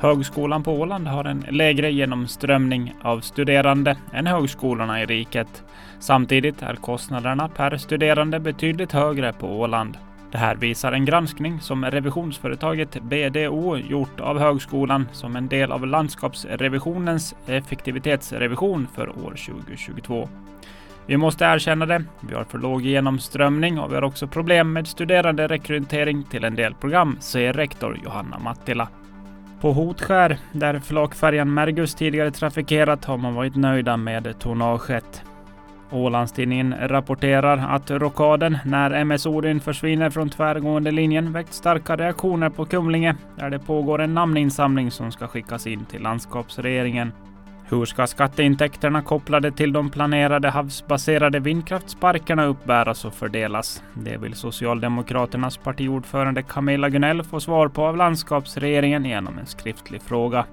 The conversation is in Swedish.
Högskolan på Åland har en lägre genomströmning av studerande än högskolorna i riket. Samtidigt är kostnaderna per studerande betydligt högre på Åland. Det här visar en granskning som revisionsföretaget BDO gjort av högskolan som en del av landskapsrevisionens effektivitetsrevision för år 2022. Vi måste erkänna det. Vi har för låg genomströmning och vi har också problem med studerande rekrytering till en del program, säger rektor Johanna Mattila. På Hotskär, där flakfärjan Mergus tidigare trafikerat, har man varit nöjda med tonnaget. Ålandstidningen rapporterar att rockaden när MS Odin försvinner från tvärgående linjen väckt starka reaktioner på Kumlinge, där det pågår en namninsamling som ska skickas in till landskapsregeringen. Hur ska skatteintäkterna kopplade till de planerade havsbaserade vindkraftsparkerna uppbäras och fördelas? Det vill Socialdemokraternas partiordförande Camilla Gunell få svar på av landskapsregeringen genom en skriftlig fråga.